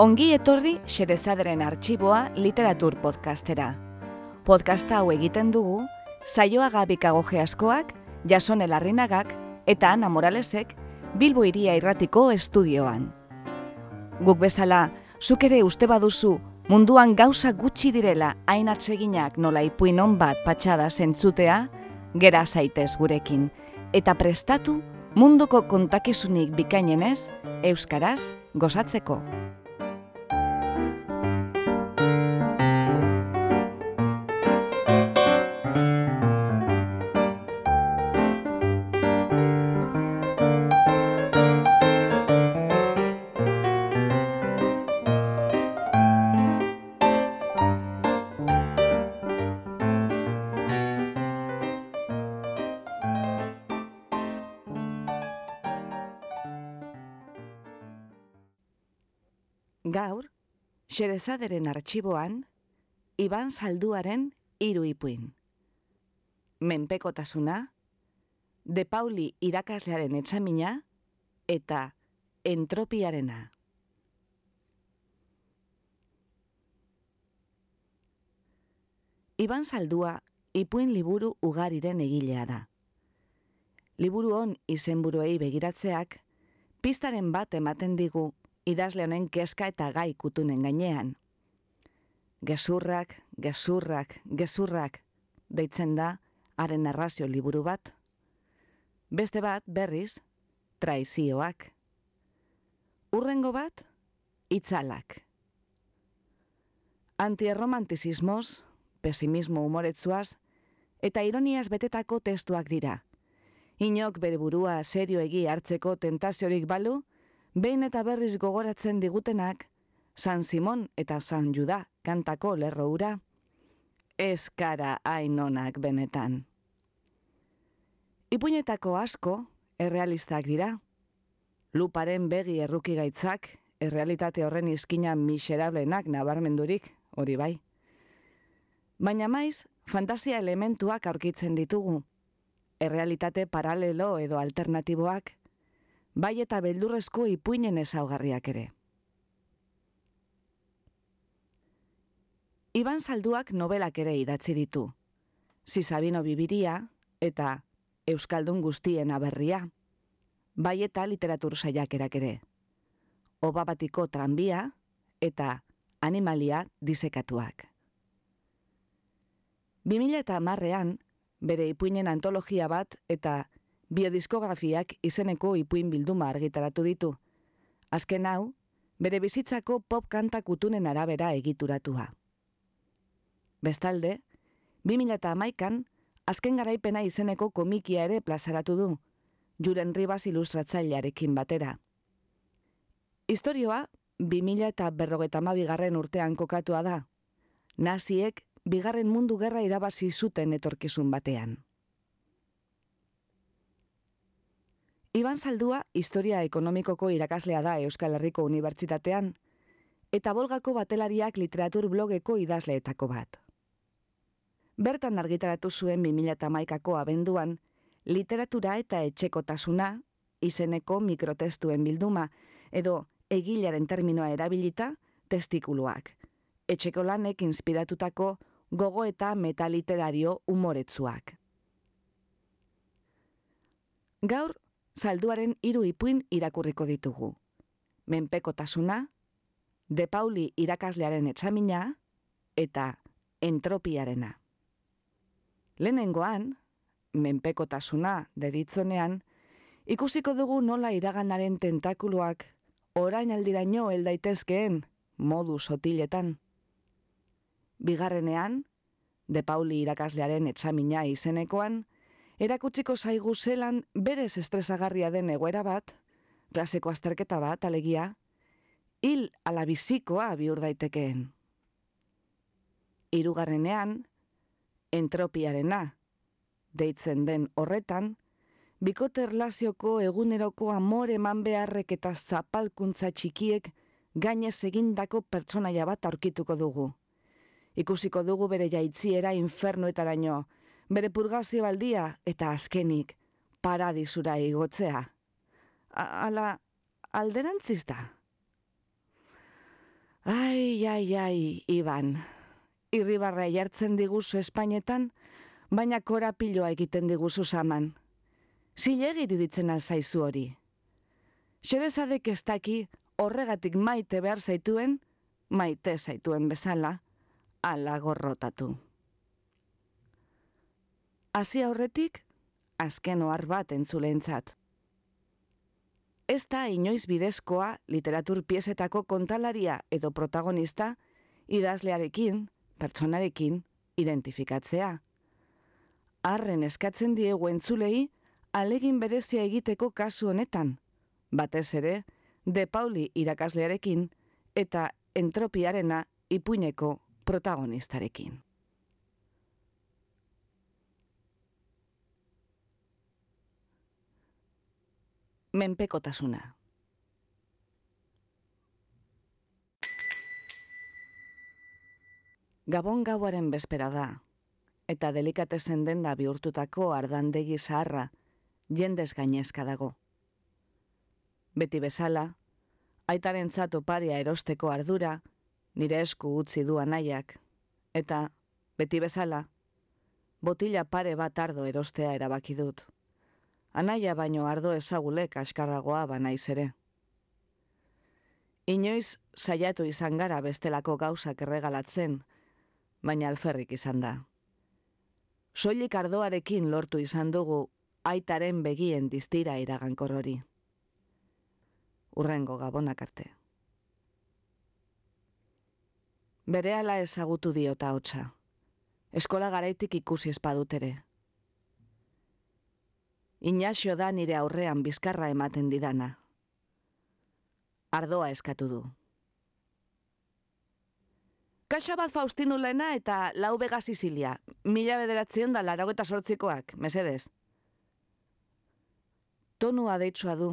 Ongi etorri Xerezaderen arxiboa literatur podcastera. Podcasta hau egiten dugu, saioa gabikago geaskoak, jasone larrinagak eta Ana Moralesek Bilbo iria irratiko estudioan. Guk bezala, zuk ere uste baduzu munduan gauza gutxi direla hain atseginak nola ipuin bat patxada zentzutea, gera zaitez gurekin, eta prestatu munduko kontakizunik bikainenez, Euskaraz gozatzeko. Xerezaderen arxiboan, Iban Salduaren hiru ipuin. Menpekotasuna, De Pauli irakaslearen etxamina eta entropiarena. Iban Saldua ipuin liburu ugariren egilea da. Liburu hon izenburuei begiratzeak, pistaren bat ematen digu idazle honen keska eta gai kutunen gainean. Gezurrak, gezurrak, gezurrak, deitzen da, haren narrazio liburu bat. Beste bat, berriz, traizioak. Urrengo bat, itzalak. Antierromantizismoz, pesimismo humoretzuaz, eta ironiaz betetako testuak dira. Inok bere burua serio egi hartzeko tentaziorik balu, behin eta berriz gogoratzen digutenak, San Simon eta San Juda kantako lerroura, ez kara ainonak benetan. Ipuinetako asko, errealistak dira. Luparen begi erruki gaitzak, errealitate horren izkina miserablenak nabarmendurik, hori bai. Baina maiz, fantasia elementuak aurkitzen ditugu. Errealitate paralelo edo alternatiboak, bai eta beldurrezko ipuinen ezaugarriak ere. Iban Salduak nobelak ere idatzi ditu. Zizabino bibiria eta Euskaldun guztien aberria, bai eta literatur saiakerak ere. Obabatiko tranbia eta animalia disekatuak. 2000 eta marrean, bere ipuinen antologia bat eta biodiskografiak izeneko ipuin bilduma argitaratu ditu. Azken hau, bere bizitzako pop kanta kutunen arabera egituratua. Bestalde, 2008an, azken garaipena izeneko komikia ere plazaratu du, juren ribaz ilustratzailearekin batera. Historioa, 2000 eta berrogeta bigarren urtean kokatua da. Naziek, bigarren mundu gerra irabazi zuten etorkizun batean. Iban Saldua historia ekonomikoko irakaslea da Euskal Herriko Unibertsitatean, eta bolgako batelariak literatur blogeko idazleetako bat. Bertan argitaratu zuen 2008ko abenduan, literatura eta etxekotasuna, izeneko mikrotestuen bilduma, edo egilaren terminoa erabilita, testikuluak. Etxeko lanek inspiratutako gogo eta metaliterario umoretzuak. Gaur, salduaren hiru ipuin irakurriko ditugu. Menpekotasuna, De Pauli irakaslearen etxamina eta entropiarena. Lehenengoan, menpekotasuna deritzonean, ikusiko dugu nola iraganaren tentakuluak orain aldiraino heldaitezkeen modu sotiletan. Bigarrenean, De Pauli irakaslearen etxamina izenekoan, erakutsiko zaigu zelan berez estresagarria den egoera bat, klaseko azterketa bat, alegia, hil alabizikoa bihur daitekeen. Hirugarrenean, entropiarena, deitzen den horretan, bikote erlazioko eguneroko amore eman beharrek eta zapalkuntza txikiek gainez egindako pertsonaia bat aurkituko dugu. Ikusiko dugu bere jaitziera infernuetaraino, bere purgazio baldia eta azkenik paradisura igotzea. Ala, alderantzista. Ai, ai, ai, Iban. Irribarra jartzen diguzu Espainetan, baina korapiloa egiten diguzu saman. Zilegi iruditzen alzaizu hori. Xerezadek ez daki horregatik maite behar zaituen, maite zaituen bezala, ala gorrotatu. Hasi aurretik, azken ohar bat entzuleentzat. Ez da inoiz bidezkoa literatur piezetako kontalaria edo protagonista idazlearekin, pertsonarekin, identifikatzea. Arren eskatzen diegu entzulei, alegin berezia egiteko kasu honetan, batez ere, de Pauli irakaslearekin eta entropiarena ipuineko protagonistarekin. Menpekotasuna. Gabon gauaren bezpera da, eta delikatezen denda bihurtutako ardandegi zaharra, jendez gainezka dago. Beti bezala, aitaren zato paria erosteko ardura, nire esku utzi du anaiak, eta, beti bezala, botila pare bat ardo erostea erabaki dut. Anaia baino ardo ezagulek askarragoa banaiz ere. Inoiz saiatu izan gara bestelako gauzak erregalatzen, baina alferrik izan da. Soilik ardoarekin lortu izan dugu aitaren begien distira iragankor hori. Urrengo gabonak arte. Bere ala ezagutu diota hotza. Eskola garaitik ikusi espadut ere. Inaxio da nire aurrean bizkarra ematen didana. Ardoa eskatu du. Kaxa bat Faustinu lena eta lau bega Sicilia. Mila bederatzen da laragota sortzikoak, mesedez. Tonua deitsua du,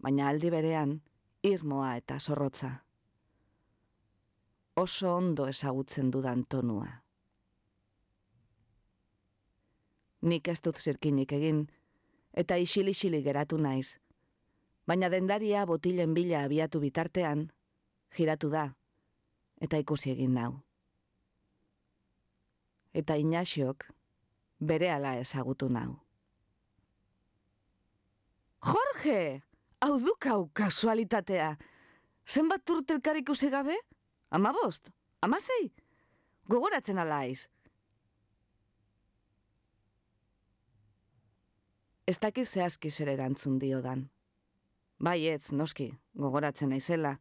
baina aldi berean, irmoa eta zorrotza. Oso ondo ezagutzen dudan tonua. Nik ez dut zirkinik egin, eta isili-isili geratu naiz. Baina dendaria botilen bila abiatu bitartean, giratu da, eta ikusi egin nau. Eta inaxiok, bere ala ezagutu nau. Jorge! Hau dukau kasualitatea! Zenbat turtelkar ikusi gabe? Ama bost? Ama zei? Gogoratzen alaiz? Ez dakiz zehazki zer erantzun diodan. Bai ez, noski, gogoratzen naizela,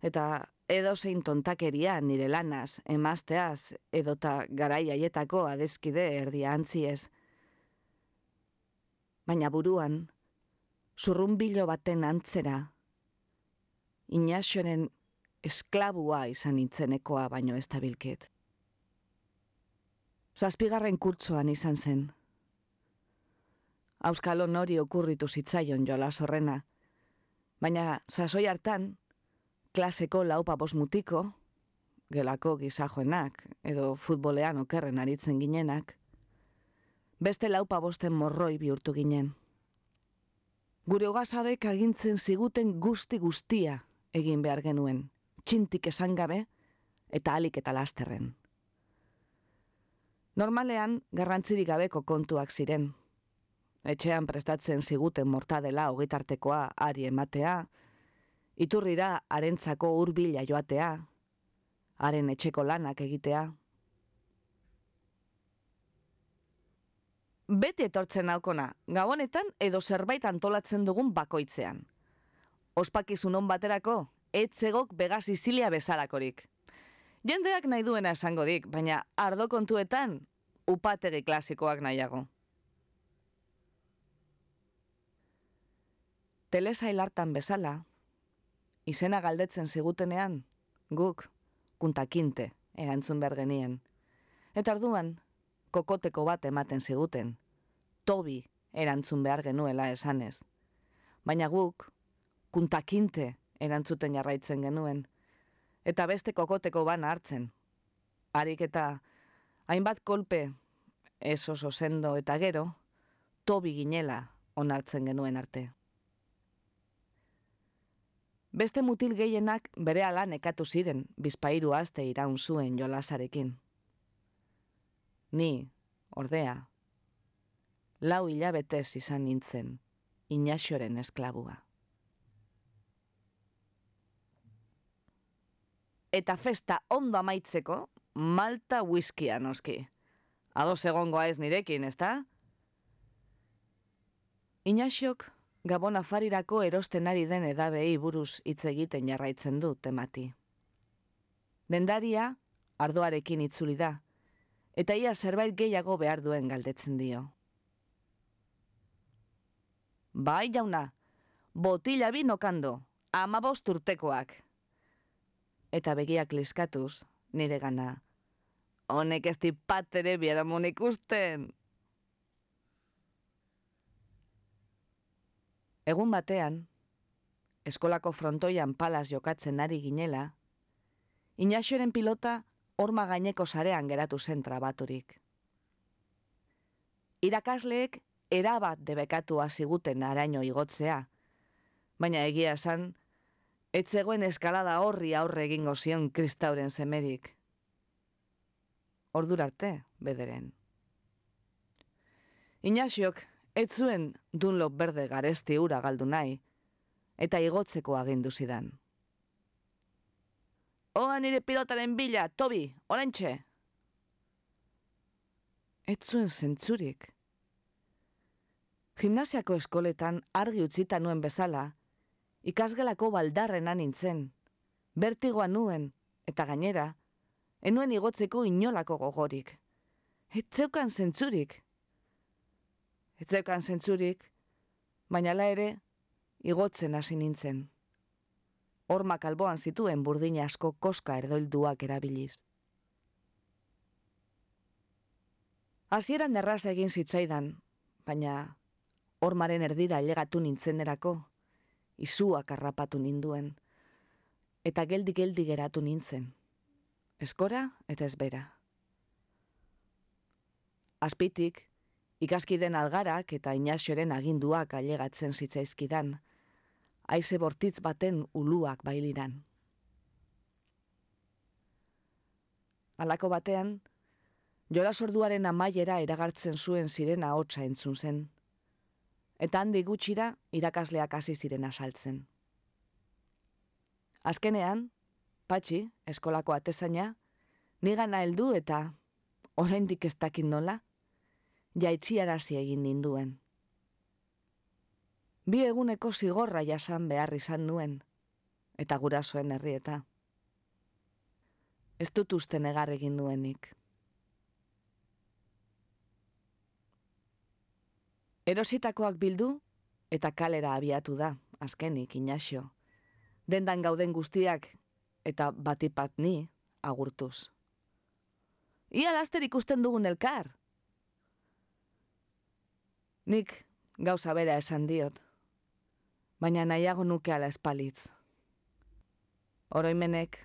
eta edo zein tontakeria nire lanaz, emazteaz, edota garai haietako adeskide erdia antziez. Baina buruan, zurrun baten antzera, inaxoren esklabua izan nintzenekoa baino ez tabilket. Zazpigarren kurtsoan izan zen, Auskalo nori okurritu zitzaion jola sorrena. Baina sasoi hartan, klaseko laupa mutiko, gelako gizajoenak edo futbolean okerren aritzen ginenak, beste laupa bosten morroi bihurtu ginen. Gure hogazabek agintzen ziguten guzti guztia egin behar genuen, txintik esan gabe eta alik eta lasterren. Normalean, garrantzirik gabeko kontuak ziren, etxean prestatzen ziguten mortadela ogitartekoa ari ematea, iturrira arentzako hurbila joatea, haren etxeko lanak egitea. Beti etortzen naukona, gabonetan edo zerbait antolatzen dugun bakoitzean. Ospakizun on baterako, etzegok bega Sicilia bezalakorik. Jendeak nahi duena esango dik, baina ardo kontuetan upategi klasikoak nahiago. Telesail hartan bezala, izena galdetzen zigutenean, guk, kuntakinte, erantzun behar genien. Eta arduan, kokoteko bat ematen ziguten, tobi erantzun behar genuela esanez. Baina guk, kuntakinte erantzuten jarraitzen genuen, eta beste kokoteko bana hartzen. Harik eta hainbat kolpe, ez oso sendo eta gero, tobi ginela onartzen genuen arte. Beste mutil gehienak bere ala nekatu ziren, bizpairu aste iraun zuen jolasarekin. Ni, ordea, lau hilabetez izan nintzen, inaxoren esklabua. Eta festa ondo amaitzeko, malta whiskia noski. Ado egongoa ez nirekin, ezta? Inaxok, gabon afarirako erosten ari den edabei buruz hitz egiten jarraitzen du temati. Dendaria, ardoarekin itzuli da, eta ia zerbait gehiago behar duen galdetzen dio. Bai, jauna, botila bi nokando, ama urtekoak. Eta begiak liskatuz, nire gana, honek ez dipat ere biaramon ikusten. Egun batean, eskolako frontoian palas jokatzen ari ginela, inaxoren pilota horma gaineko sarean geratu zen trabaturik. Irakasleek erabat debekatu ziguten araño igotzea, baina egia esan, etzegoen eskalada horri aurre egingo zion kristauren semerik. Ordurarte, bederen. Inaxiok, ez zuen dunlo berde garesti ura galdu nahi, eta igotzeko agindu zidan. Oa nire pilotaren bila, Tobi, orentxe! Ez zuen zentzurik. Gimnasiako eskoletan argi utzita nuen bezala, ikasgelako baldarrena nintzen, bertigoa nuen, eta gainera, enuen igotzeko inolako gogorik. Ez zeukan zentzurik. Ez zeukan zentzurik, baina la ere, igotzen hasi nintzen hormak alboan zituen burdina asko koska erdoilduak erabiliz. Hasieran erraz egin zitzaidan, baina hormaren erdira ailegatu nintzenerako, izuak harrapatu ninduen, eta geldi-geldi geratu nintzen, eskora eta ezbera. Azpitik, ikaskiden algarak eta inaxoren aginduak ailegatzen zitzaizkidan, aize bortitz baten uluak bailiran. Alako batean, jola sorduaren amaiera eragartzen zuen zirena hotza entzun zen, eta handi gutxira irakasleak hasi ziren asaltzen. Azkenean, patxi, eskolako atezaina, nigana heldu eta oraindik ez dakit nola, jaitziarazi egin ninduen. Bi eguneko zigorra jasan behar izan nuen, eta gurasoen herrieta. Ez dut uste negar egin nuenik. Erositakoak bildu, eta kalera abiatu da, azkenik, inaxio. Dendan gauden guztiak, eta batipat ni, agurtuz. Ia laster ikusten dugun elkar! Nik gauza bera esan diot, baina nahiago nuke ala espalitz. Oroimenek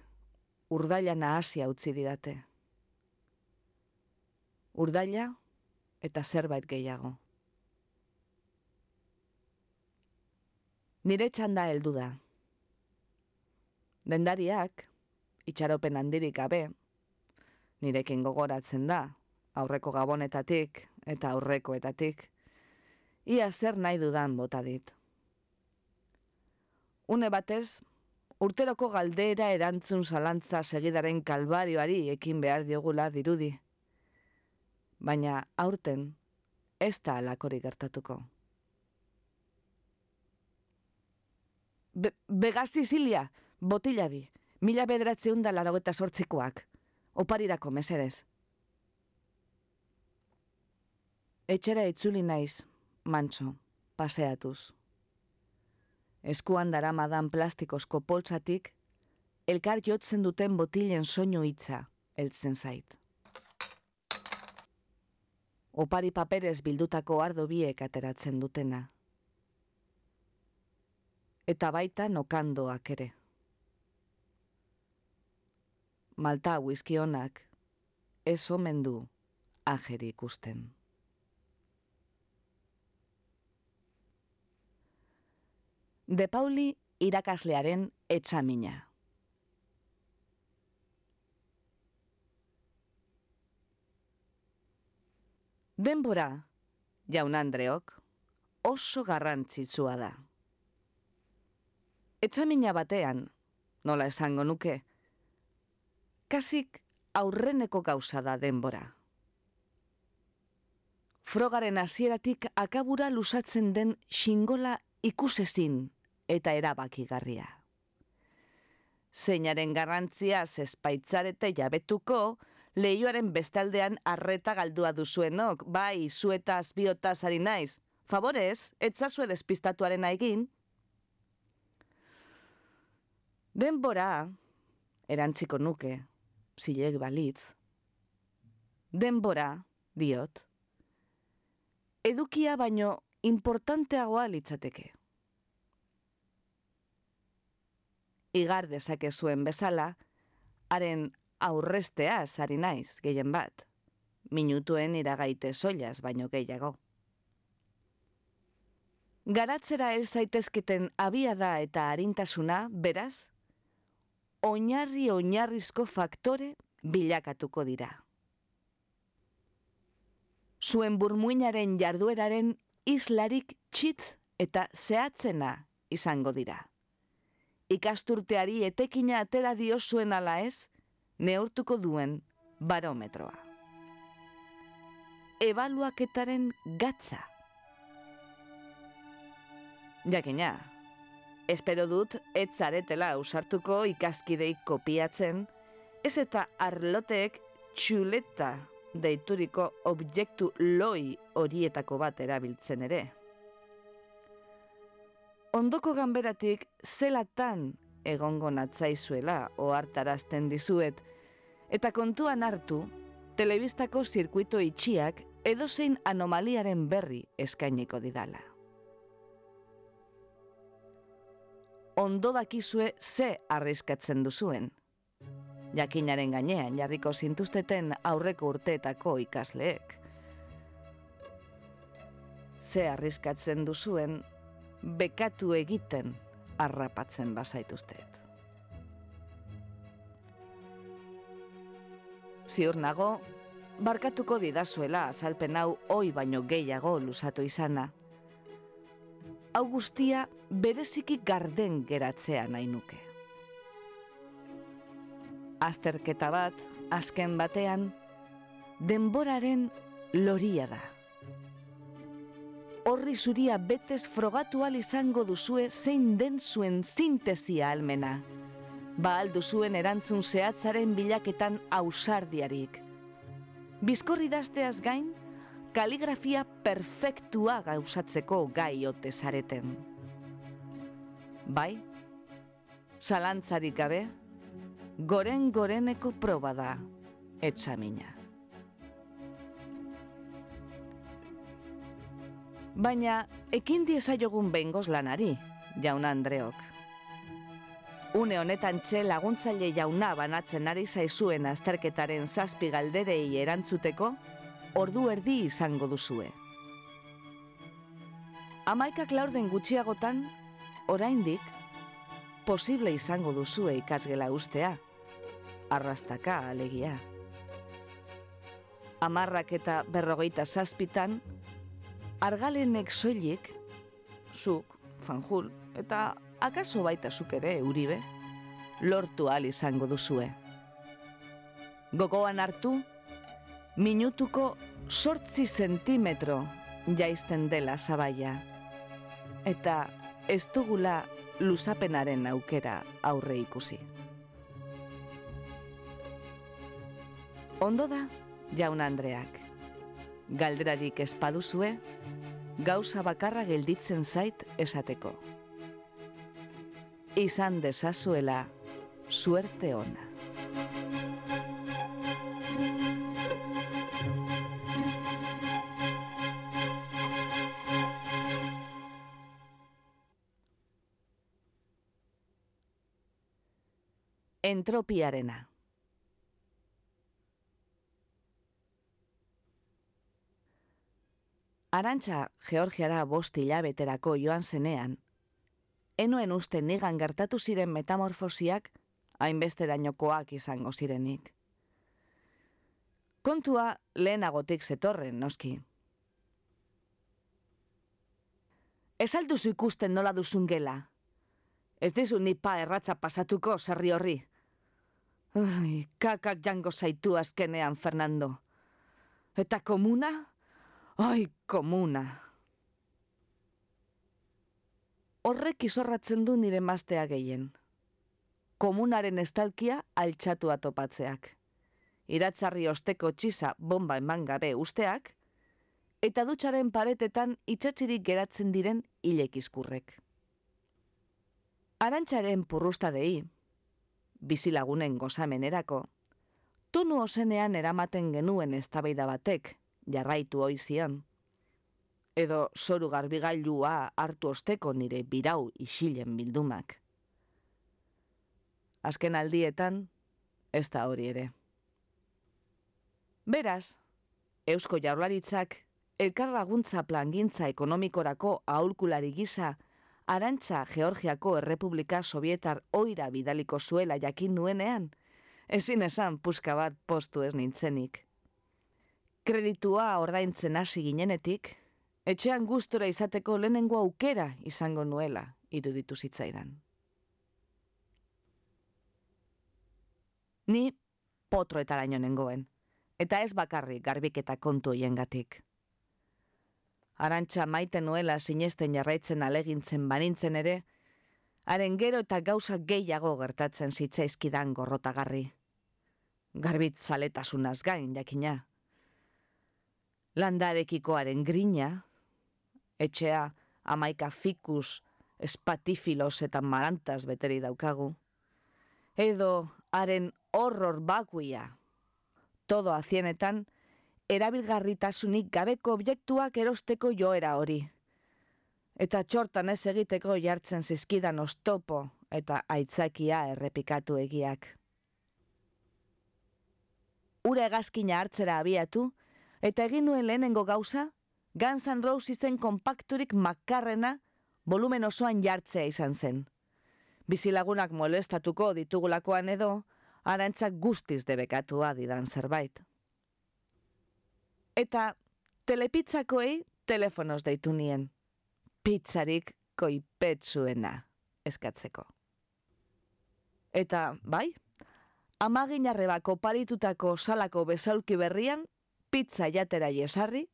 urdaila nahasia utzi didate. Urdaila eta zerbait gehiago. Nire txanda heldu da. Dendariak, itxaropen handirik gabe, nirekin gogoratzen da, aurreko gabonetatik eta aurrekoetatik, ia zer nahi dudan bota dit. Une batez, urteroko galdera erantzun zalantza segidaren kalbarioari ekin behar diogula dirudi. Baina aurten, ez da alakori gertatuko. Be Begazi zilia, botila bi, mila bederatzeun da larogeta sortzikoak, oparirako mesedez. Etxera itzuli naiz, mantxo, paseatuz eskuan daramadan plastikozko poltsatik, elkar jotzen duten botilen soinu hitza heltzen zait. Opari paperez bildutako ardo biek ateratzen dutena. Eta baita nokandoak ere. Malta whisky honak ez omen du ajeri ikusten. De Pauli irakaslearen etxamina. Denbora, jaun Andreok, oso garrantzitsua da. Etxamina batean, nola esango nuke, kasik aurreneko gauza da denbora. Frogaren hasieratik akabura lusatzen den xingola ikusezin eta erabakigarria. Zeinaren garrantzia zespaitzarete jabetuko, lehioaren bestaldean arreta galdua duzuenok, bai, zuetaz, biotaz ari naiz. Favorez, etzazue despistatuaren egin. Denbora, erantziko nuke, zileg balitz. Denbora, diot. Edukia baino importanteagoa litzateke. Igar dezake zuen bezala, haren aurrestea sari naiz gehien bat, minutuen iragaite soilaz baino gehiago. Garatzera ez zaitezketen abia da eta harintasuna, beraz, oinarri oinarrizko faktore bilakatuko dira. Zuen burmuinaren jardueraren islarik txit eta zehatzena izango dira. Ikasturteari etekina atera dio zuen ala ez, neurtuko duen barometroa. Ebaluaketaren gatza. Jakina, espero dut ez zaretela usartuko ikaskideik kopiatzen, ez eta arloteek txuleta deituriko objektu loi horietako bat erabiltzen ere. Ondoko ganberatik zelatan egongo natzaizuela ohartarazten dizuet, eta kontuan hartu, telebistako zirkuito itxiak edozein anomaliaren berri eskainiko didala. Ondo dakizue ze arriskatzen duzuen. Jakinaren gainean jarriko zintuzteten aurreko urteetako ikasleek. Ze arriskatzen duzuen, bekatu egiten arrapatzen bazaituzteet. Ziur nago, barkatuko didazuela azalpen hau oi baino gehiago lusatu izana. Hau guztia bereziki garden geratzea nahi nuke. Azterketa bat, azken batean, denboraren loria da horri zuria betez frogatu izango duzue zein den zuen sintesia almena. Ba aldu zuen erantzun zehatzaren bilaketan ausardiarik. Bizkorri dazteaz gain, kaligrafia perfektua gauzatzeko gai ote zareten. Bai, zalantzarik gabe, goren goreneko proba da, etxamina. Baina, ekin diezaiogun behingoz lanari, jauna Andreok. Une honetan txe laguntzaile jauna banatzen ari zaizuen azterketaren zazpi galderei erantzuteko, ordu erdi izango duzue. Amaikak laurden gutxiagotan, oraindik, posible izango duzue ikasgela ustea, arrastaka alegia. Amarrak eta berrogeita zazpitan, argalenek soilik, zuk, fanjul, eta akaso baita zuk ere, uribe, lortu al izango duzue. Gogoan hartu, minutuko sortzi sentimetro jaizten dela zabaia, eta ez dugula luzapenaren aukera aurre ikusi. Ondo da, jaun Andreak, galderarik espaduzue, gauza bakarra gelditzen zait esateko. Izan dezazuela, suerte ona. Entropiarena. Arantxa Georgiara bost hilabeterako joan zenean, enoen uste nigan gertatu ziren metamorfosiak hainbesterainokoak izango zirenik. Kontua lehenagotik zetorren, noski. Ez alduzu ikusten nola duzun gela. Ez dizu nipa erratza pasatuko zerri horri. Ai, kakak jango zaitu azkenean, Fernando. Eta komuna? Ai, komuna. Horrek izorratzen du nire mastea gehien. Komunaren estalkia altxatu atopatzeak. Iratzarri osteko txisa bomba eman gabe usteak, eta dutxaren paretetan itxatxirik geratzen diren hilekizkurrek. Arantxaren purrusta dei, bizilagunen gozamenerako, tonu osenean eramaten genuen eztabaida batek, jarraitu oizian, edo soru garbigailua hartu osteko nire birau isilen bildumak. Azken aldietan, ez da hori ere. Beraz, Eusko Jaurlaritzak elkarlaguntza plangintza ekonomikorako aholkulari gisa Arantxa Georgiako Errepublika Sovietar oira bidaliko zuela jakin nuenean, ezin esan puska bat postu ez nintzenik. Kreditua ordaintzen hasi ginenetik, etxean gustura izateko lehenengo aukera izango nuela iruditu zitzaidan. Ni potroetaraino nengoen, eta ez bakarrik garbiketa kontu hiengatik arantxa maite nuela sinesten jarraitzen alegintzen banintzen ere, haren gero eta gauza gehiago gertatzen zitzaizkidan gorrotagarri. Garbit zaletasunaz gain, jakina. Landarekikoaren grina, etxea amaika fikus, espatifilos eta marantas beteri daukagu. Edo, haren horror bakuia. Todo azienetan, erabilgarritasunik gabeko objektuak erosteko joera hori. Eta txortan ez egiteko jartzen zizkidan ostopo eta aitzakia errepikatu egiak. Ura egazkina hartzera abiatu, eta egin nuen lehenengo gauza, Guns N' Rosesen kompakturik makarrena volumen osoan jartzea izan zen. Bizilagunak molestatuko ditugulakoan edo, arantzak guztiz debekatua didan zerbait eta telepizzakoei telefonos deitu nien. Pizzarik koipetsuena eskatzeko. Eta, bai, amagin arrebako paritutako salako besaulki berrian, pizza jatera jesarri,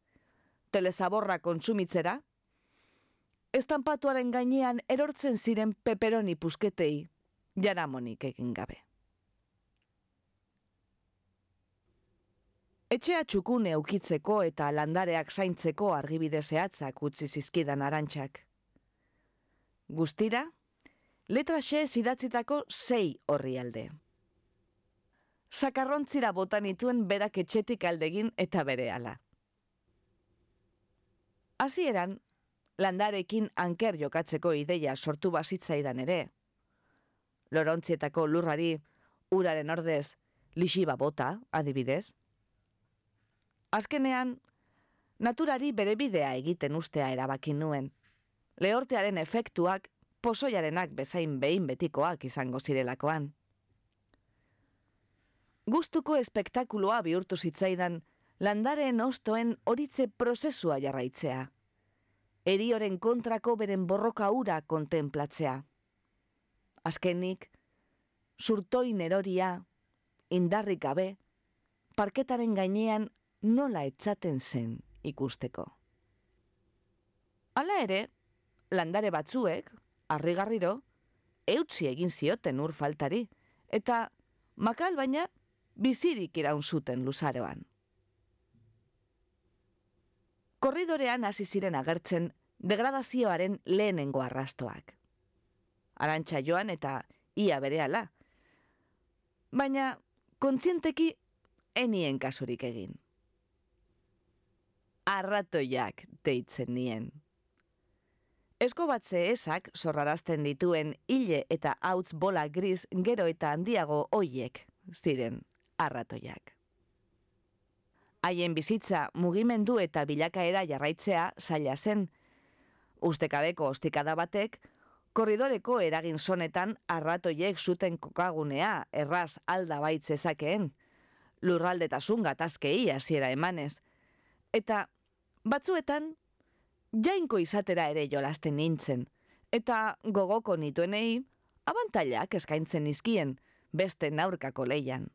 telezaborra kontsumitzera, estampatuaren gainean erortzen ziren peperoni pusketei, jaramonik egin gabe. Etxea txukune ukitzeko eta landareak zaintzeko argibide zehatzak utzi zizkidan arantxak. Guztira, letra xe zidatzitako sei horri alde. Sakarrontzira botanituen berak etxetik aldegin eta bere ala. Hasieran, landarekin anker jokatzeko ideia sortu bazitzaidan ere. Lorontzietako lurrari, uraren ordez, lixiba bota, adibidez, Azkenean, naturari bere bidea egiten ustea erabaki nuen. Lehortearen efektuak posoiarenak bezain behin betikoak izango zirelakoan. Gustuko espektakuloa bihurtu zitzaidan landareen ostoen horitze prozesua jarraitzea. Erioren kontrako beren borroka ura kontemplatzea. Azkenik, surtoin eroria, indarrik gabe, parketaren gainean nola etzaten zen ikusteko. Hala ere, landare batzuek, harrigarriro, eutzi egin zioten ur faltari, eta makal baina bizirik iraun zuten luzaroan. Korridorean hasi ziren agertzen degradazioaren lehenengo arrastoak. Arantxa joan eta ia berehala. Baina kontzienteki enien kasurik egin arratoiak deitzen nien. Esko batze esak zorrarazten dituen hile eta hautz bola gris gero eta handiago hoiek ziren arratoiak. Haien bizitza mugimendu eta bilakaera jarraitzea zaila zen. Ustekabeko ostikada batek, korridoreko eragin sonetan arratoiek zuten kokagunea erraz alda baitzezakeen, lurraldetasun gatazkei hasiera emanez. Eta batzuetan, jainko izatera ere jolasten nintzen, eta gogoko nituenei, abantailak eskaintzen izkien, beste naurkako leian.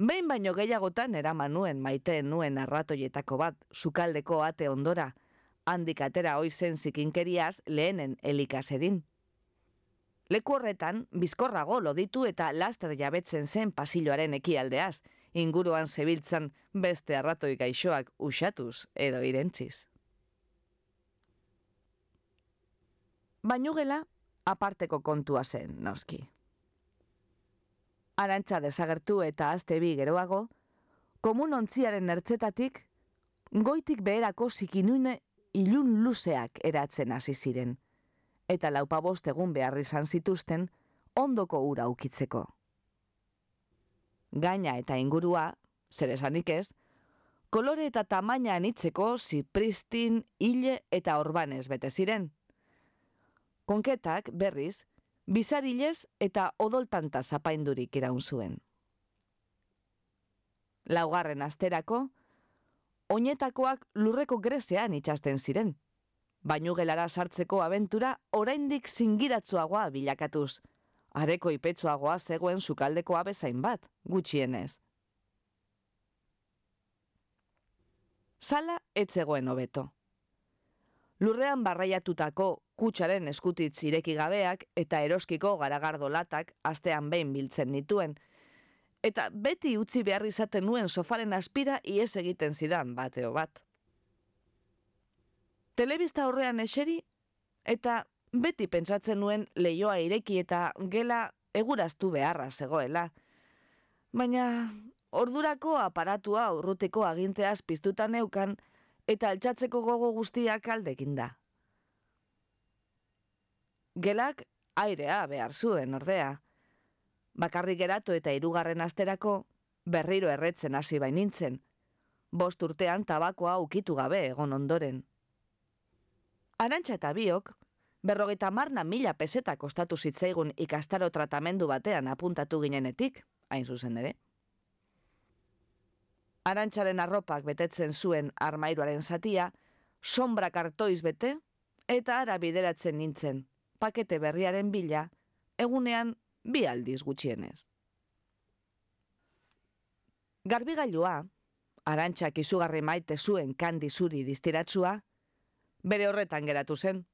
Behin baino gehiagotan eraman nuen maiteen nuen arratoietako bat, sukaldeko ate ondora, handik atera oizen zikinkeriaz lehenen elikazedin. Leku horretan, bizkorrago loditu eta laster jabetzen zen pasilloaren ekialdeaz, inguruan zebiltzan beste arratoi gaixoak usatuz edo irentziz. Bainugela, aparteko kontua zen, noski. Arantxa desagertu eta azte bi geroago, komun ontziaren ertzetatik, goitik beherako zikinune ilun luzeak eratzen hasi ziren, eta laupabost egun behar izan zituzten ondoko ura ukitzeko. Gaina eta ingurua, zer esanik ez, kolore eta tamaina anitzeko zipristin, hile eta orbanez bete ziren. Konketak, berriz, bizarilez eta odoltanta zapaindurik iraun zuen. Laugarren asterako, oinetakoak lurreko grezean itxasten ziren. Bainu gelara sartzeko abentura oraindik zingiratzuagoa bilakatuz. Areko ipetsuagoa zegoen sukaldeko abezain bat, gutxienez. Sala etzegoen hobeto. Lurrean barraiatutako kutsaren eskutitz ireki gabeak eta eroskiko garagardo latak astean behin biltzen nituen, eta beti utzi behar izaten nuen sofaren aspira ies egiten zidan bateo bat. Telebista horrean eseri, eta beti pentsatzen nuen leioa ireki eta gela eguraztu beharra zegoela. Baina ordurako aparatua urrutiko aginteaz piztuta neukan eta altxatzeko gogo guztiak aldekin da. Gelak airea behar zuen ordea, bakarrik geratu eta hirugarren asterako berriro erretzen hasi bainintzen, bost urtean tabakoa ukitu gabe egon ondoren. Arantxa eta biok, berrogeita marna mila peseta kostatu zitzaigun ikastaro tratamendu batean apuntatu ginenetik, hain zuzen ere. Arantxaren arropak betetzen zuen armairuaren zatia, sombra kartoiz bete, eta ara bideratzen nintzen, pakete berriaren bila, egunean bi aldiz gutxienez. Garbigailua, arantxak izugarri maite zuen kandi zuri distiratzua, bere horretan geratu zen,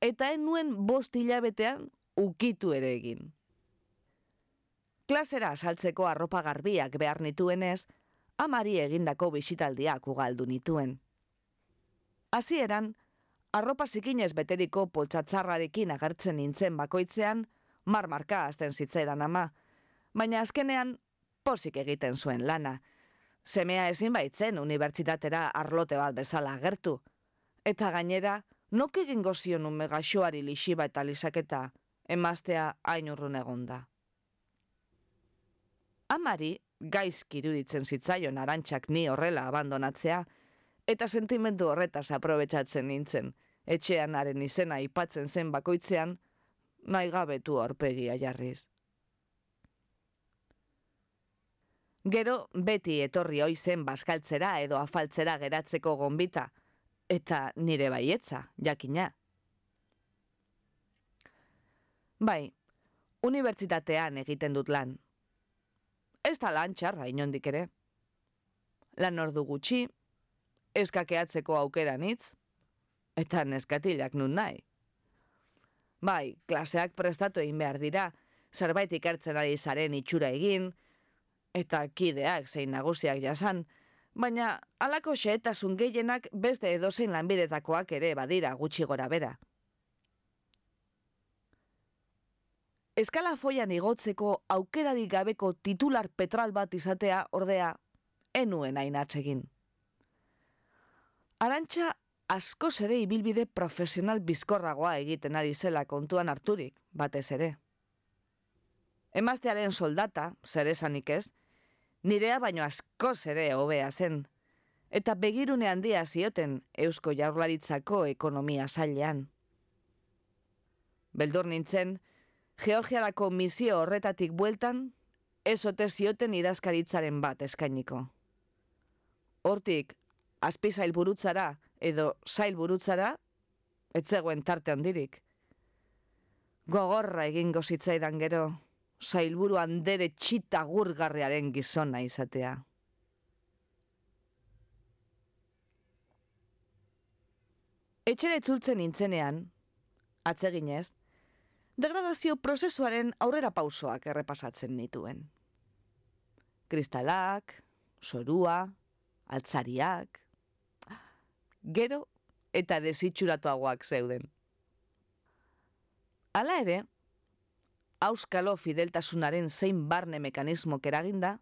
eta en nuen bost hilabetean ukitu ere egin. Klasera saltzeko arropa garbiak behar nituenez, amari egindako bisitaldiak ugaldu nituen. Hasieran, arropa zikinez beteriko poltsatzarrarekin agertzen nintzen bakoitzean, marmarka azten zitzaidan ama, baina azkenean pozik egiten zuen lana. Semea ezin baitzen unibertsitatera arlote bat bezala agertu. Eta gainera, nok egin gozion un megaxoari lixiba eta lisaketa, emaztea hain urrun egonda. Amari, gaizki iruditzen zitzaion arantxak ni horrela abandonatzea, eta sentimendu horretaz aprobetsatzen nintzen, etxean haren izena ipatzen zen bakoitzean, nahi gabetu aurpegia jarriz. Gero beti etorri oizen baskaltzera edo afaltzera geratzeko gonbita, eta nire baietza, jakina. Bai, unibertsitatean egiten dut lan. Ez da lan txarra inondik ere. Lan ordu gutxi, eskakeatzeko aukera nitz, eta neskatilak nun nahi. Bai, klaseak prestatu egin behar dira, zerbait ikertzen ari zaren itxura egin, eta kideak zein nagusiak jasan, baina alako xeetasun gehienak beste edozein lanbidetakoak ere badira gutxi gora bera. Eskala foian igotzeko aukerari gabeko titular petral bat izatea ordea enuen hain atsegin. Arantxa asko ere ibilbide profesional bizkorragoa egiten ari zela kontuan harturik, batez ere. Emaztearen soldata, zer esanik ez, nirea baino asko ere hobea zen, eta begirune handia zioten eusko jaurlaritzako ekonomia zailean. Beldur nintzen, Georgiarako misio horretatik bueltan, ez ote zioten idazkaritzaren bat eskainiko. Hortik, azpi burutzara edo zail burutzara, ez zegoen tarte handirik. Gogorra egingo zitzaidan gero, zailburu handere txita gurgarriaren gizona izatea. Etxere tzultzen nintzenean, atzeginez, degradazio prozesuaren aurrera pausoak errepasatzen nituen. Kristalak, sorua, altzariak, gero eta desitxuratuagoak zeuden. Hala ere, auskalo fideltasunaren zein barne mekanismo keraginda,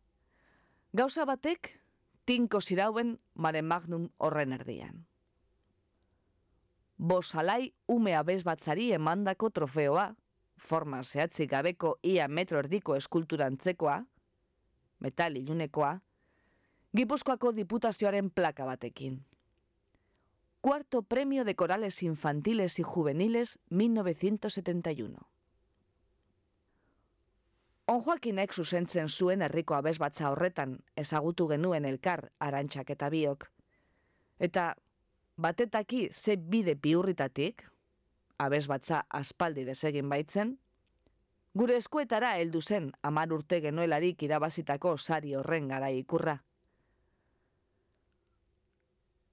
gauza batek tinko zirauen mare magnum horren erdian. Bosalai umea bezbatzari emandako trofeoa, forma zehatzik gabeko ia metro erdiko eskulturantzekoa, metal ilunekoa, Gipuzkoako diputazioaren plaka batekin. Cuarto Premio de Corales Infantiles y Juveniles 1971. On Joakinek zuzentzen zuen herriko abesbatza horretan ezagutu genuen elkar arantxak eta biok. Eta batetaki ze bide biurritatik, abesbatza aspaldi desegin baitzen, gure eskuetara heldu zen amar urte genuelarik irabazitako sari horren gara ikurra.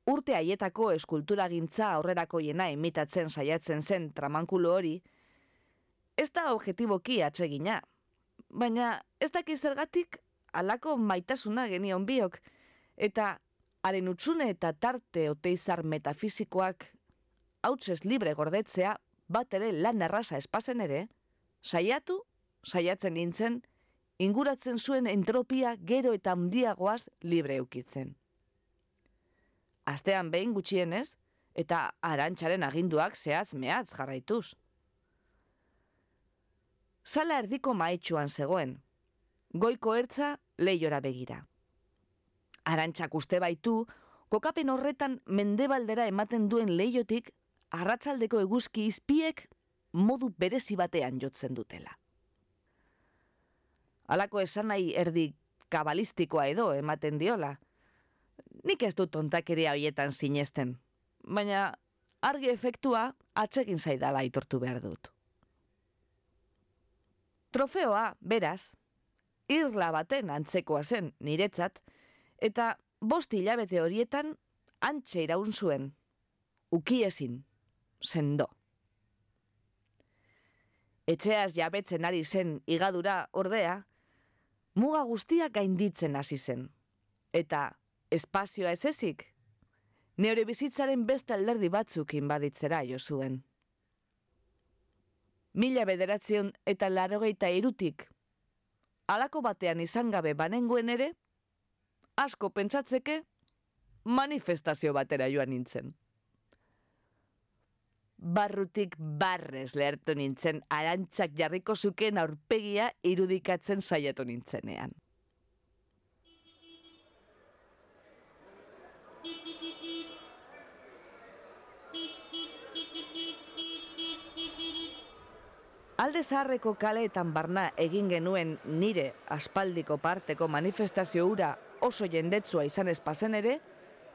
Urte haietako eskultura gintza aurrerako jena imitatzen saiatzen zen tramankulo hori, ez da objetiboki atsegina, baina ez daki zergatik alako maitasuna genion biok, eta haren utxune eta tarte oteizar metafizikoak hautsez libre gordetzea bat ere lan erraza espazen ere, saiatu, saiatzen nintzen, inguratzen zuen entropia gero eta handiagoaz libre eukitzen. Astean behin gutxienez, eta arantxaren aginduak zehatz mehatz jarraituz. Sala erdiko maetxuan zegoen. Goiko ertza leiora begira. Arantxak uste baitu, kokapen horretan mendebaldera ematen duen leiotik, arratsaldeko eguzki izpiek modu berezi batean jotzen dutela. Halako esan nahi erdi kabalistikoa edo ematen diola. Nik ez dut ontakeria hoietan sinesten, baina argi efektua atsegin zaidala aitortu behar dut. Trofeoa, beraz, irla baten antzekoa zen niretzat, eta bost hilabete horietan antxe iraun zuen, ukiezin, sendo. Etxeaz jabetzen ari zen igadura ordea, muga guztia gainditzen hasi zen. Eta espazioa ez ezik, neure bizitzaren beste alderdi batzuk inbaditzera jo zuen mila bederatzion eta larogeita irutik, alako batean izan gabe banenguen ere, asko pentsatzeke, manifestazio batera joan nintzen. Barrutik barrez lehertu nintzen, arantzak jarriko zuken aurpegia irudikatzen saiatu nintzenean. Alde zaharreko kaleetan barna egin genuen nire aspaldiko parteko manifestazio ura oso jendetzua izan espazen ere,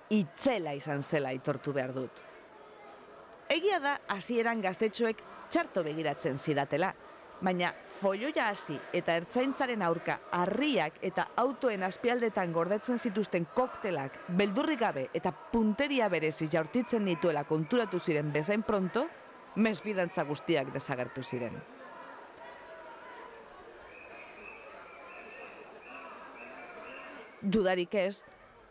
itzela izan zela itortu behar dut. Egia da, hasieran gaztetxoek txarto begiratzen zidatela, baina folloia hasi eta ertzaintzaren aurka harriak eta autoen aspialdetan gordetzen zituzten koktelak beldurri gabe eta punteria berezi jaurtitzen dituela konturatu ziren bezain pronto, mesfidantza guztiak desagertu ziren. Dudarik ez,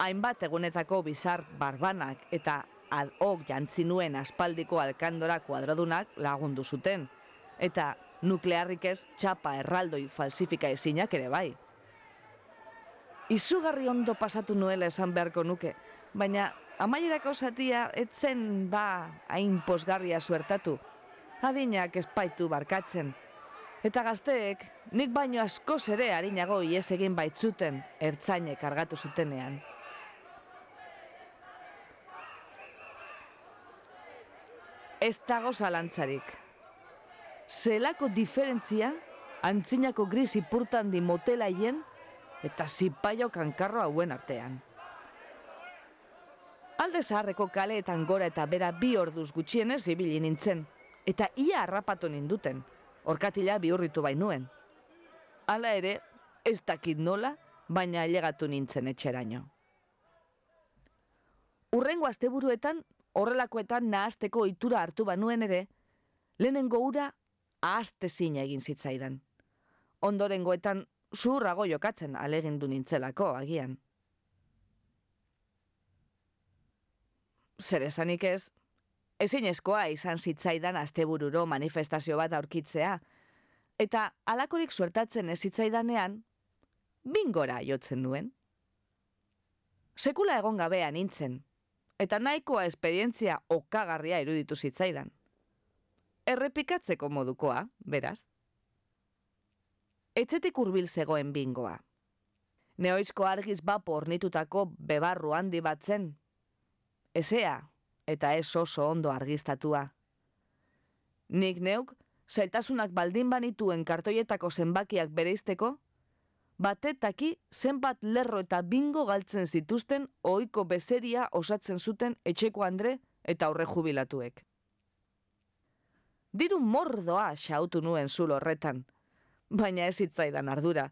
hainbat egunetako bizar barbanak eta ad hoc jantzinuen aspaldiko alkandora kuadradunak lagundu zuten. Eta nuklearrik ez txapa erraldoi falsifika ezinak ere bai. Izugarri ondo pasatu nuela esan beharko nuke, baina amaierako zatia etzen ba hain posgarria suertatu. Adinak espaitu barkatzen, Eta gazteek, nik baino asko ere harinago ies egin baitzuten ertzainek argatu zutenean. Ez dago zalantzarik. zelako diferentzia antzinako gris ipurtan di motelaien eta zipaio kankarro hauen artean. Alde zaharreko kaleetan gora eta bera bi orduz gutxienez ibili nintzen, eta ia harrapatu ninduten, orkatila bihurritu bainuen. Hala ere, ez dakit nola, baina ailegatu nintzen etxeraino. Urrengo asteburuetan, horrelakoetan nahazteko itura hartu banuen ere, lehenengo ura ahazte zina egin zitzaidan. Ondorengoetan zurrago jokatzen alegindu nintzelako agian. Zer esanik ez, ezin eskoa izan zitzaidan astebururo manifestazio bat aurkitzea, eta alakorik suertatzen ez zitzaidanean, bingora jotzen nuen. Sekula egon gabea nintzen, eta nahikoa esperientzia okagarria iruditu zitzaidan. Errepikatzeko modukoa, beraz. Etxetik hurbil zegoen bingoa. Neoizko argiz bapo ornitutako bebarru handi bat zen. Ezea, eta ez oso ondo argiztatua. Nik neuk, zailtasunak baldin banituen kartoietako zenbakiak bereizteko, batetaki zenbat lerro eta bingo galtzen zituzten ohiko bezeria osatzen zuten etxeko andre eta aurre jubilatuek. Diru mordoa xautu nuen zulo horretan, baina ez hitzaidan ardura.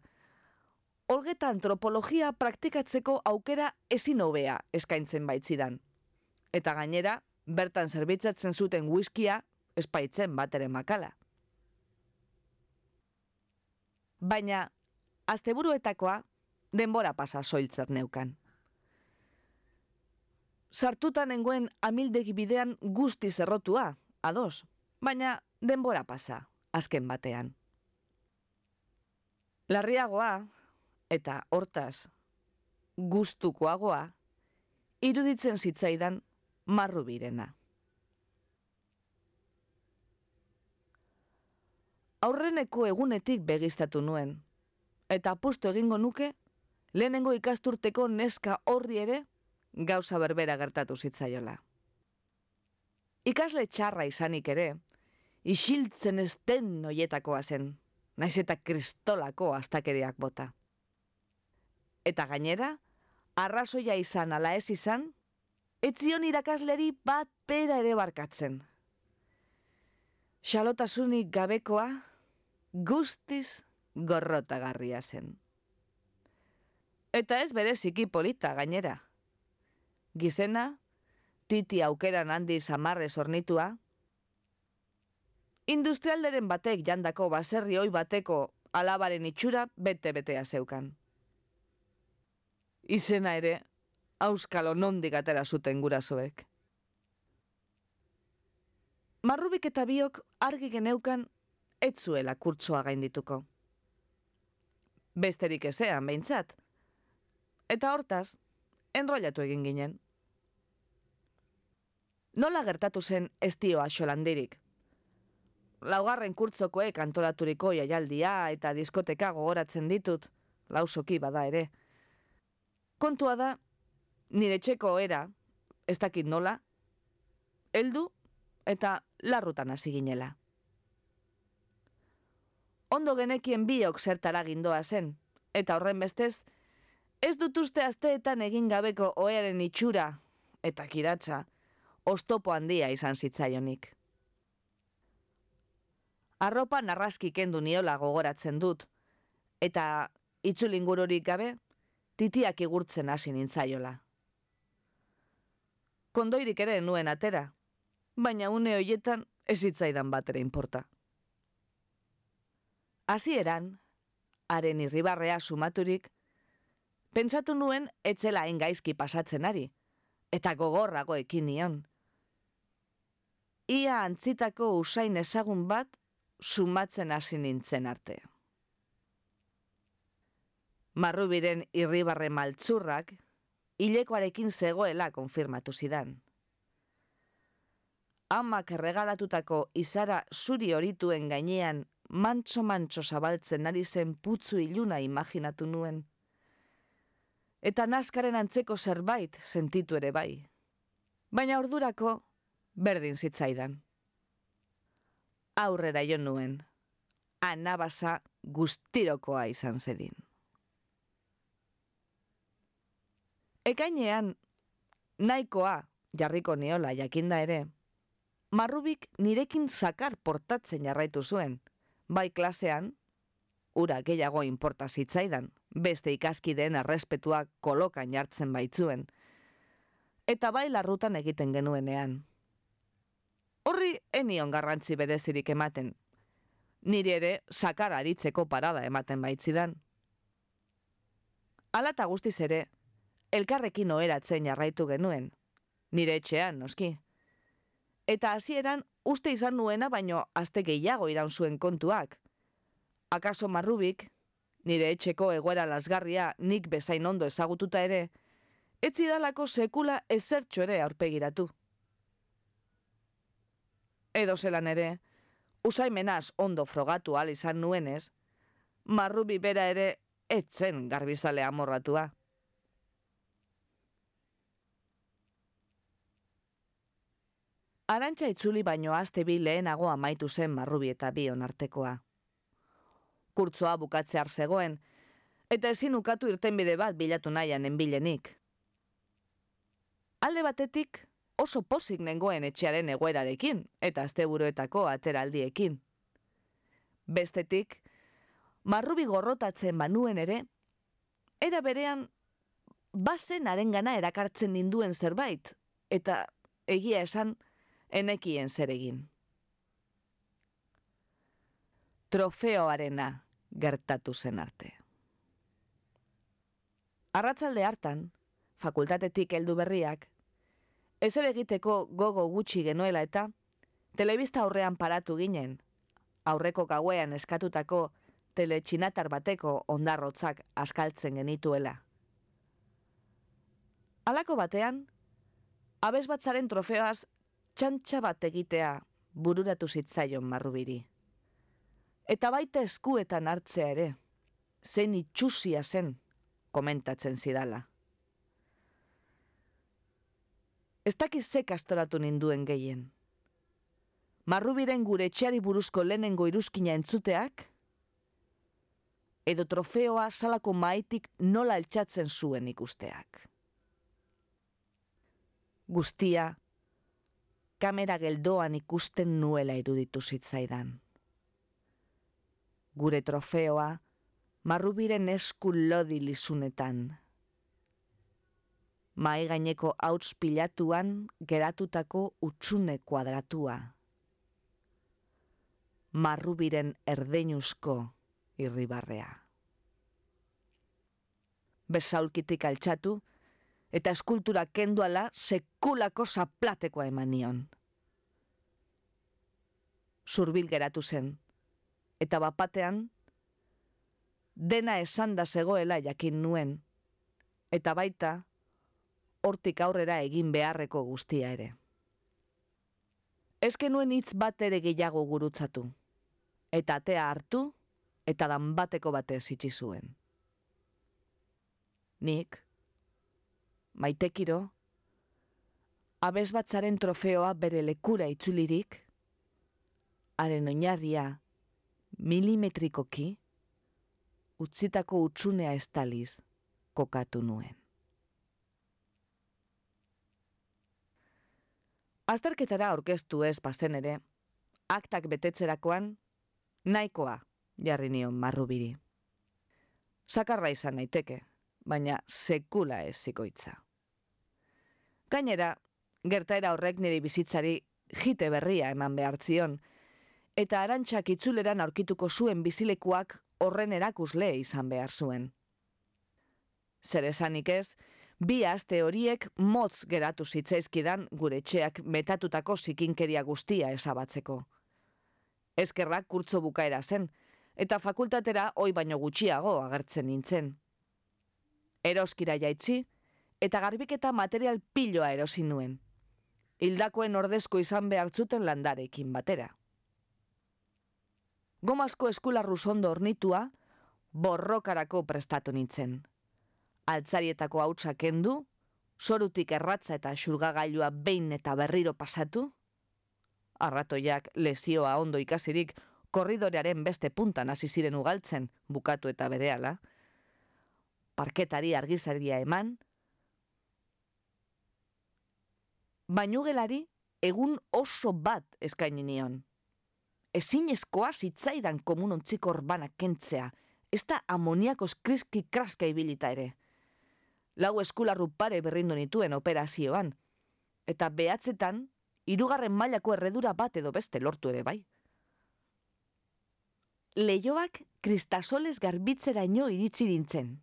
Olgeta antropologia praktikatzeko aukera ezin hobea eskaintzen baitzidan. Eta gainera, bertan zerbitzatzen zuten whiskia espaitzen batere makala. Baina asteburuetakoa denbora pasa soiltzat neukan. Sartutan nengoen amildegi bidean guzti zerrotua, ados, baina denbora pasa, azken batean. Larriagoa, eta hortaz, gustukoagoa, iruditzen zitzaidan marru birena. Aurreneko egunetik begistatu nuen, eta apustu egingo nuke, lehenengo ikasturteko neska horri ere gauza berbera gertatu zitzaiola. Ikasle txarra izanik ere, isiltzen ez den noietakoa zen, naiz eta kristolako astakeriak bota. Eta gainera, arrazoia izan ala ez izan, etzion irakasleri bat pera ere barkatzen. Xalotasunik gabekoa, guztiz gorrotagarria zen. Eta ez bere ziki polita gainera. Gizena, titi aukeran handi samarre ornitua, industrialderen batek jandako baserri hoi bateko alabaren itxura bete-betea zeukan. Izena ere, auskalo nondik atera zuten gurasoek. Marrubik eta biok argi geneukan etzuela kurtsoa gaindituko besterik ezean behintzat. Eta hortaz, enrollatu egin ginen. Nola gertatu zen estioa xolandirik? Laugarren kurtzokoek antolaturiko jaialdia eta diskoteka gogoratzen ditut, lausoki bada ere. Kontua da, nire txeko era, ez dakit nola, heldu eta larrutan hasi ginela ondo genekien biok zertara gindoa zen, eta horren bestez, ez dut uste asteetan egin gabeko oearen itxura, eta kiratza, ostopo handia izan zitzaionik. Arropa narraski kendu niola gogoratzen dut, eta itzulingururik gabe, titiak igurtzen hasi nintzaiola. Kondoirik ere nuen atera, baina une hoietan ez zitzaidan batera inporta. Hasieran, haren irribarrea sumaturik, pentsatu nuen etzela gaizki pasatzen ari, eta gogorrago ekin nion. Ia antzitako usain ezagun bat sumatzen hasi nintzen arte. Marrubiren irribarre maltzurrak, hilekoarekin zegoela konfirmatu zidan. Amak regalatutako izara zuri horituen gainean mantso-mantso zabaltzen ari zen putzu iluna imaginatu nuen. Eta naskaren antzeko zerbait sentitu ere bai. Baina ordurako berdin zitzaidan. aurrera jo nuen, anabasa guztirokoa izan zedin. Ekainean, nahikoa jarriko niola jakinda ere, marrubik nirekin zakar portatzen jarraitu zuen, bai klasean, ura gehiago inporta zitzaidan, beste ikaskideen arrespetua kolokan jartzen baitzuen, eta bai larrutan egiten genuenean. Horri enion garrantzi berezirik ematen, nire ere sakar aritzeko parada ematen baitzidan. Alata guztiz ere, elkarrekin oheratzen jarraitu genuen, nire etxean, noski. Eta hasieran uste izan nuena baino aste gehiago iraun zuen kontuak. Akaso marrubik, nire etxeko egoera lasgarria nik bezain ondo ezagututa ere, ez zidalako sekula ezertxo ere aurpegiratu. Edo zelan ere, usaimenaz ondo frogatu al izan nuenez, marrubi bera ere etzen garbizale amorratua. Arantxa itzuli baino aste bi lehenago amaitu zen marrubi eta bion artekoa. Kurtzoa bukatzear zegoen, eta ezin ukatu irtenbide bat bilatu nahian enbilenik. Alde batetik, oso pozik nengoen etxearen egoerarekin eta asteburuetako ateraldiekin. Bestetik, marrubi gorrotatzen banuen ere, era berean bazen arengana erakartzen ninduen zerbait, eta egia esan, enekien zer egin. Trofeoarena gertatu zen arte. Arratzalde hartan, fakultatetik heldu berriak, Ez egiteko gogo gutxi genuela eta, telebista aurrean paratu ginen, aurreko gauean eskatutako teletxinatar bateko ondarrotzak askaltzen genituela. Halako batean, abez batzaren trofeoaz txantxa bat egitea bururatu zitzaion marrubiri. Eta baita eskuetan hartzea ere, zein itxusia zen komentatzen zidala. Ez dakiz ze kastoratu ninduen gehien. Marrubiren gure etxeari buruzko lehenengo iruzkina entzuteak, edo trofeoa salako maitik nola altxatzen zuen ikusteak. Guztia, kamera geldoan ikusten nuela iruditu zitzaidan. Gure trofeoa, marrubiren esku lodi lizunetan, mai gaineko hauts pilatuan geratutako utxune kuadratua. Marrubiren erdeinuzko irribarrea. Besaulkitik altxatu, eta eskultura kenduala sekulako zaplatekoa eman nion. Zurbil geratu zen, eta bapatean, dena esan da zegoela jakin nuen, eta baita, hortik aurrera egin beharreko guztia ere. Ez nuen hitz bat ere gehiago gurutzatu, eta atea hartu, eta dan bateko batez itxi zuen. Nik, maitekiro, abez batzaren trofeoa bere lekura itzulirik, haren oinarria milimetrikoki, utzitako utxunea estaliz kokatu nuen. Azterketara aurkeztu ez pasen ere, aktak betetzerakoan, nahikoa jarri nion marrubiri. Sakarra izan naiteke, baina sekula ez zikoitza. Gainera, gertaera horrek nire bizitzari jite berria eman behartzion, eta arantxak itzuleran aurkituko zuen bizilekuak horren erakusle izan behar zuen. Zer esanik ez, bi aste horiek motz geratu zitzaizkidan gure etxeak metatutako zikinkeria guztia esabatzeko. Ezkerrak kurtzo bukaera zen, eta fakultatera oi baino gutxiago agertzen nintzen. Eroskira jaitzi, eta garbiketa material piloa erosin nuen. Hildakoen ordezko izan behartzuten landarekin batera. Gomasko eskularru zondo ornitua, borrokarako prestatu nintzen altzarietako hautsa kendu, sorutik erratza eta xurgagailua behin eta berriro pasatu, arratoiak lezioa ondo ikasirik korridorearen beste puntan hasi ziren ugaltzen bukatu eta berehala. Parketari argizaria eman, bainugelari egun oso bat eskaini nion. Ezin eskoa zitzaidan komunontziko orbanak kentzea, ez da amoniakos kriski kraska ibilita ere. Lau eskularru pare berrindu nituen operazioan, eta behatzetan, irugarren mailako erredura bat edo beste lortu ere bai. Leioak kristasoles garbitzera ino iritsi dintzen.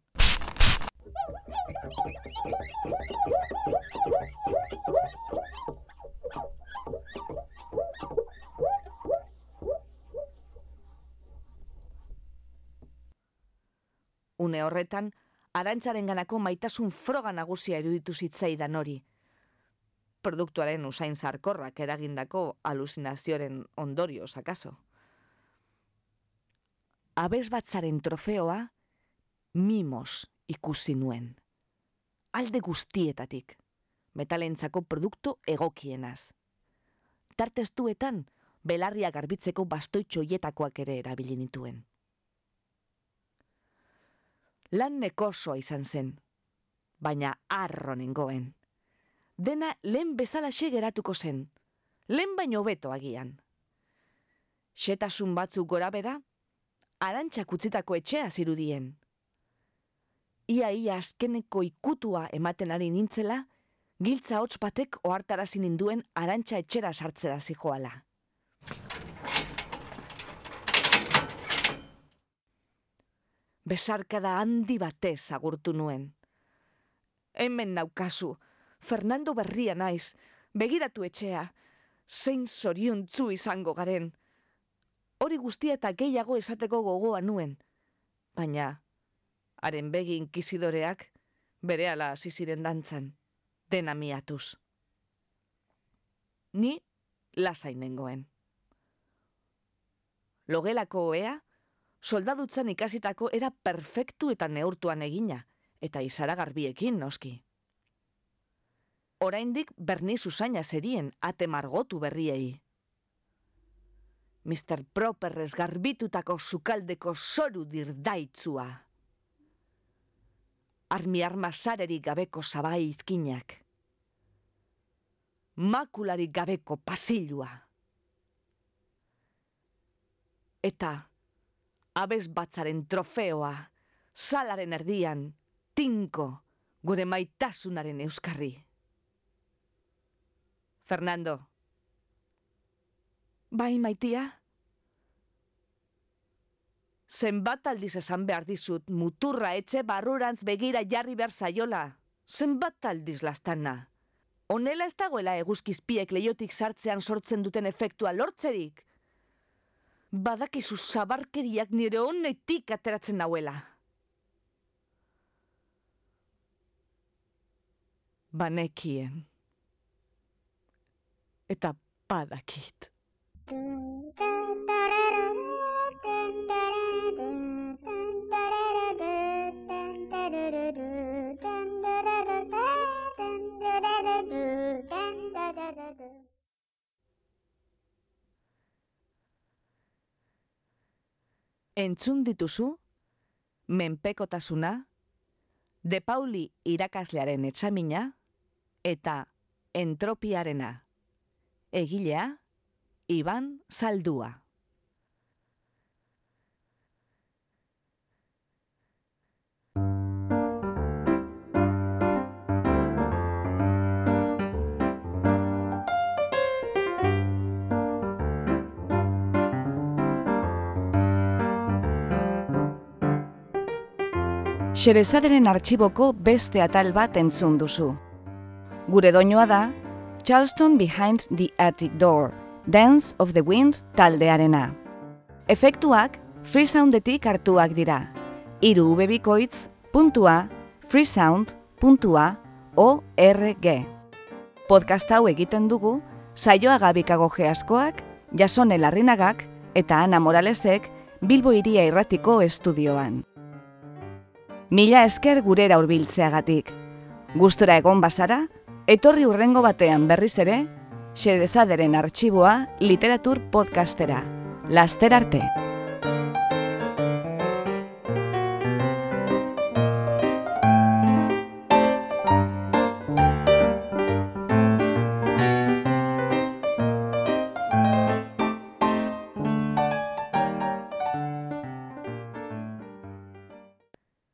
Une horretan, arantzaren ganako maitasun froga nagusia eruditu zitzaidan hori. Produktuaren usain zarkorrak eragindako alusinazioaren ondorio sakaso. Abez batzaren trofeoa, mimos ikusi nuen. Alde guztietatik, metalentzako produktu egokienaz. Tartestuetan, belarria garbitzeko bastoitxoietakoak ere erabili nituen lan nekosoa izan zen, baina arro nengoen. Dena lehen bezala geratuko zen, lehen baino beto agian. Xetasun batzuk gora bera, arantxak utzitako etxea zirudien. Ia ia azkeneko ikutua ematen ari nintzela, giltza hotz batek ohartarazi ninduen arantxa etxera sartzera zijoala. Besarkada handi batez agurtu nuen. Hemen naukazu, Fernando berria naiz, begiratu etxea, zein zoriontzu izango garen. Hori guztia eta gehiago esateko gogoa nuen, baina, haren begi inkizidoreak, bere ala ziren dantzan, dena miatuz. Ni lasainengoen. Logelako oea, soldadutzen ikasitako era perfektu eta neurtuan egina, eta izara garbiekin noski. Oraindik berni zuzaina zerien ate margotu berriei. Mr. Properrez garbitutako sukaldeko soru dirdaitzua. Armi arma zareri gabeko zabai izkinak. Makulari gabeko pasilua. Eta abez batzaren trofeoa, salaren erdian, tinko, gure maitasunaren euskarri. Fernando. Bai, maitia? Zenbat aldiz esan behar dizut, muturra etxe barrurantz begira jarri behar zaiola. Zenbat aldiz lastana. Honela ez dagoela eguzkizpiek leiotik sartzean sortzen duten efektua lortzerik badakizu zabarkeriak nire honetik ateratzen dauela. Banekien. Eta badakit. Entzun dituzu, menpekotasuna, de Pauli irakaslearen etxamina, eta entropiarena. Egilea, Iban Saldua. Xerezaderen artxiboko beste atal bat entzun duzu. Gure doinoa da, Charleston Behind the Attic Door, Dance of the Winds taldearena. Efektuak freesoundetik hartuak dira. Iru ubebikoitz, puntua, freesound, puntua. Podcast hau egiten dugu, saioa gabikago geaskoak, jasone larrinagak eta Ana Moralesek Bilbo iria irratiko estudioan. Mila esker gurera hurbiltzeagatik. Gustora egon bazara, etorri urrengo batean berriz ere, xedezaderen arxiboa literatur podcastera. Laster arte!